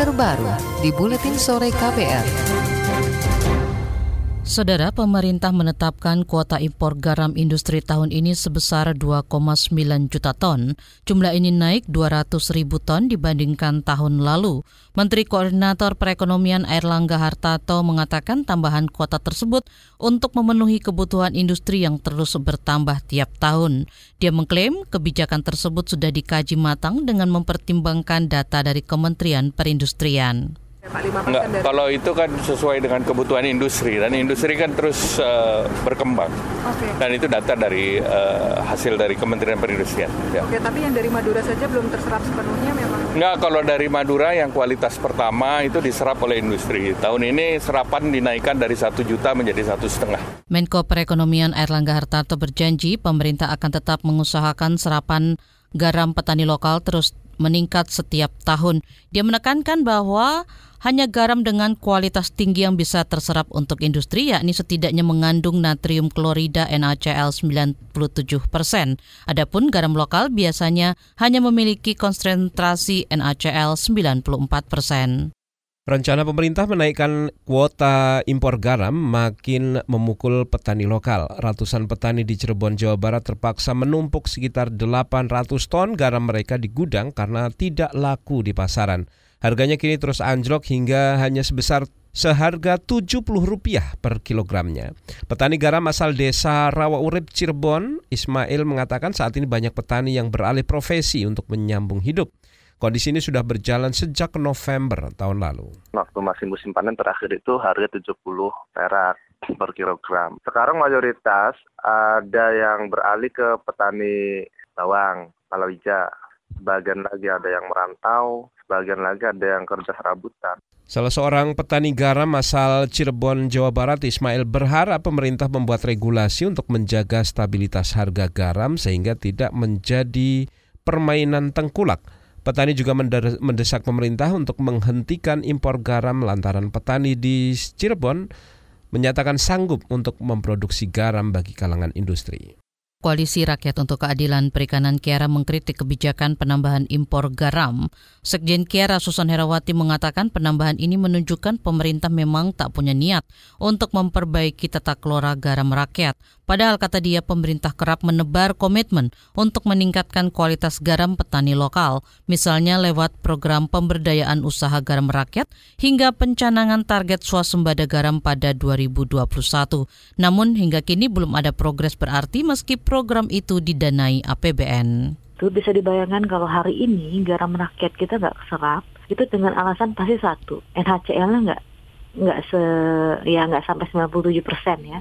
terbaru di Buletin Sore KPR. Saudara, pemerintah menetapkan kuota impor garam industri tahun ini sebesar 2,9 juta ton. Jumlah ini naik 200 ribu ton dibandingkan tahun lalu. Menteri Koordinator Perekonomian Airlangga Hartarto mengatakan tambahan kuota tersebut untuk memenuhi kebutuhan industri yang terus bertambah tiap tahun. Dia mengklaim kebijakan tersebut sudah dikaji matang dengan mempertimbangkan data dari Kementerian Perindustrian. Enggak, dari... kalau itu kan sesuai dengan kebutuhan industri dan industri kan terus uh, berkembang. Okay. Dan itu data dari uh, hasil dari Kementerian Perindustrian. Ya. Oke, tapi yang dari Madura saja belum terserap sepenuhnya memang. Enggak, kalau dari Madura yang kualitas pertama itu diserap oleh industri. Tahun ini serapan dinaikkan dari satu juta menjadi satu setengah. Menko Perekonomian Erlangga Hartarto berjanji pemerintah akan tetap mengusahakan serapan garam petani lokal terus meningkat setiap tahun. Dia menekankan bahwa hanya garam dengan kualitas tinggi yang bisa terserap untuk industri, yakni setidaknya mengandung natrium klorida NaCl 97 persen. Adapun garam lokal biasanya hanya memiliki konsentrasi NaCl 94 persen. Rencana pemerintah menaikkan kuota impor garam makin memukul petani lokal. Ratusan petani di Cirebon, Jawa Barat terpaksa menumpuk sekitar 800 ton garam mereka di gudang karena tidak laku di pasaran. Harganya kini terus anjlok hingga hanya sebesar seharga Rp70 per kilogramnya. Petani garam asal desa Rawa Cirebon, Ismail mengatakan saat ini banyak petani yang beralih profesi untuk menyambung hidup. Kondisi ini sudah berjalan sejak November tahun lalu. Waktu masih musim panen terakhir itu harga 70 perak per kilogram. Sekarang mayoritas ada yang beralih ke petani bawang, palawija. Sebagian lagi ada yang merantau, sebagian lagi ada yang kerja serabutan. Salah seorang petani garam asal Cirebon, Jawa Barat, Ismail berharap pemerintah membuat regulasi untuk menjaga stabilitas harga garam sehingga tidak menjadi permainan tengkulak. Petani juga mendesak pemerintah untuk menghentikan impor garam lantaran petani di Cirebon menyatakan sanggup untuk memproduksi garam bagi kalangan industri. Koalisi Rakyat untuk Keadilan Perikanan Kiara mengkritik kebijakan penambahan impor garam. Sekjen Kiara Susan Herawati mengatakan penambahan ini menunjukkan pemerintah memang tak punya niat untuk memperbaiki tata kelola garam rakyat. Padahal kata dia pemerintah kerap menebar komitmen untuk meningkatkan kualitas garam petani lokal, misalnya lewat program pemberdayaan usaha garam rakyat hingga pencanangan target swasembada garam pada 2021. Namun hingga kini belum ada progres berarti meski program itu didanai APBN. Itu bisa dibayangkan kalau hari ini garam rakyat kita nggak keserap, itu dengan alasan pasti satu, NHCL-nya nggak nggak se ya nggak sampai 97 persen ya.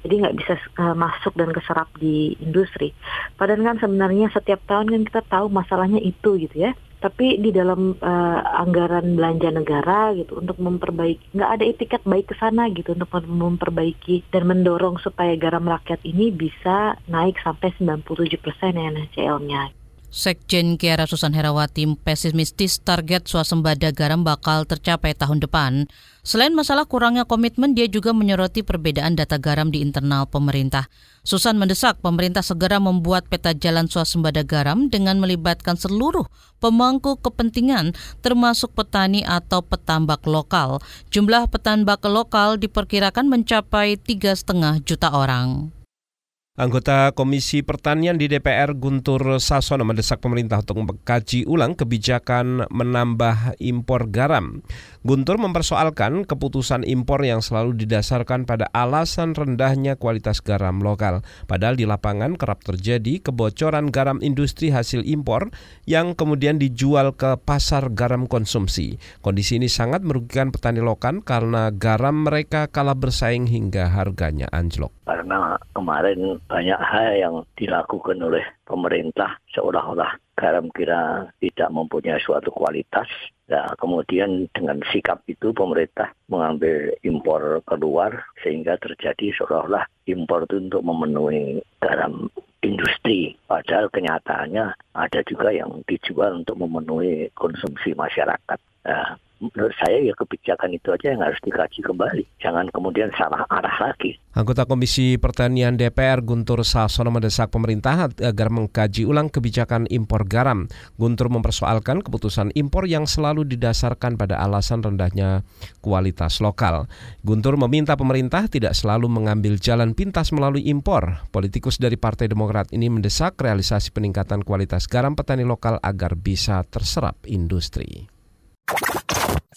Jadi nggak bisa uh, masuk dan keserap di industri. Padahal kan sebenarnya setiap tahun kan kita tahu masalahnya itu gitu ya tapi di dalam uh, anggaran belanja negara gitu untuk memperbaiki nggak ada etiket baik ke sana gitu untuk memperbaiki dan mendorong supaya garam rakyat ini bisa naik sampai 97% NaCl-nya. Sekjen Kiara Susan Herawati pesimistis target swasembada garam bakal tercapai tahun depan. Selain masalah kurangnya komitmen, dia juga menyoroti perbedaan data garam di internal pemerintah. Susan mendesak pemerintah segera membuat peta jalan swasembada garam dengan melibatkan seluruh pemangku kepentingan termasuk petani atau petambak lokal. Jumlah petambak lokal diperkirakan mencapai 3,5 juta orang. Anggota Komisi Pertanian di DPR Guntur Sasono mendesak pemerintah untuk mengkaji ulang kebijakan menambah impor garam. Guntur mempersoalkan keputusan impor yang selalu didasarkan pada alasan rendahnya kualitas garam lokal. Padahal di lapangan kerap terjadi kebocoran garam industri hasil impor yang kemudian dijual ke pasar garam konsumsi. Kondisi ini sangat merugikan petani lokal karena garam mereka kalah bersaing hingga harganya anjlok. Karena kemarin banyak hal yang dilakukan oleh pemerintah seolah-olah garam kita tidak mempunyai suatu kualitas Nah, kemudian dengan sikap itu pemerintah mengambil impor keluar sehingga terjadi seolah-olah impor itu untuk memenuhi garam industri. Padahal kenyataannya ada juga yang dijual untuk memenuhi konsumsi masyarakat. Nah, menurut saya ya kebijakan itu aja yang harus dikaji kembali. Jangan kemudian salah arah lagi. Anggota Komisi Pertanian DPR Guntur Sasono mendesak pemerintah agar mengkaji ulang kebijakan impor garam. Guntur mempersoalkan keputusan impor yang selalu didasarkan pada alasan rendahnya kualitas lokal. Guntur meminta pemerintah tidak selalu mengambil jalan pintas melalui impor. Politikus dari Partai Demokrat ini mendesak realisasi peningkatan kualitas garam petani lokal agar bisa terserap industri.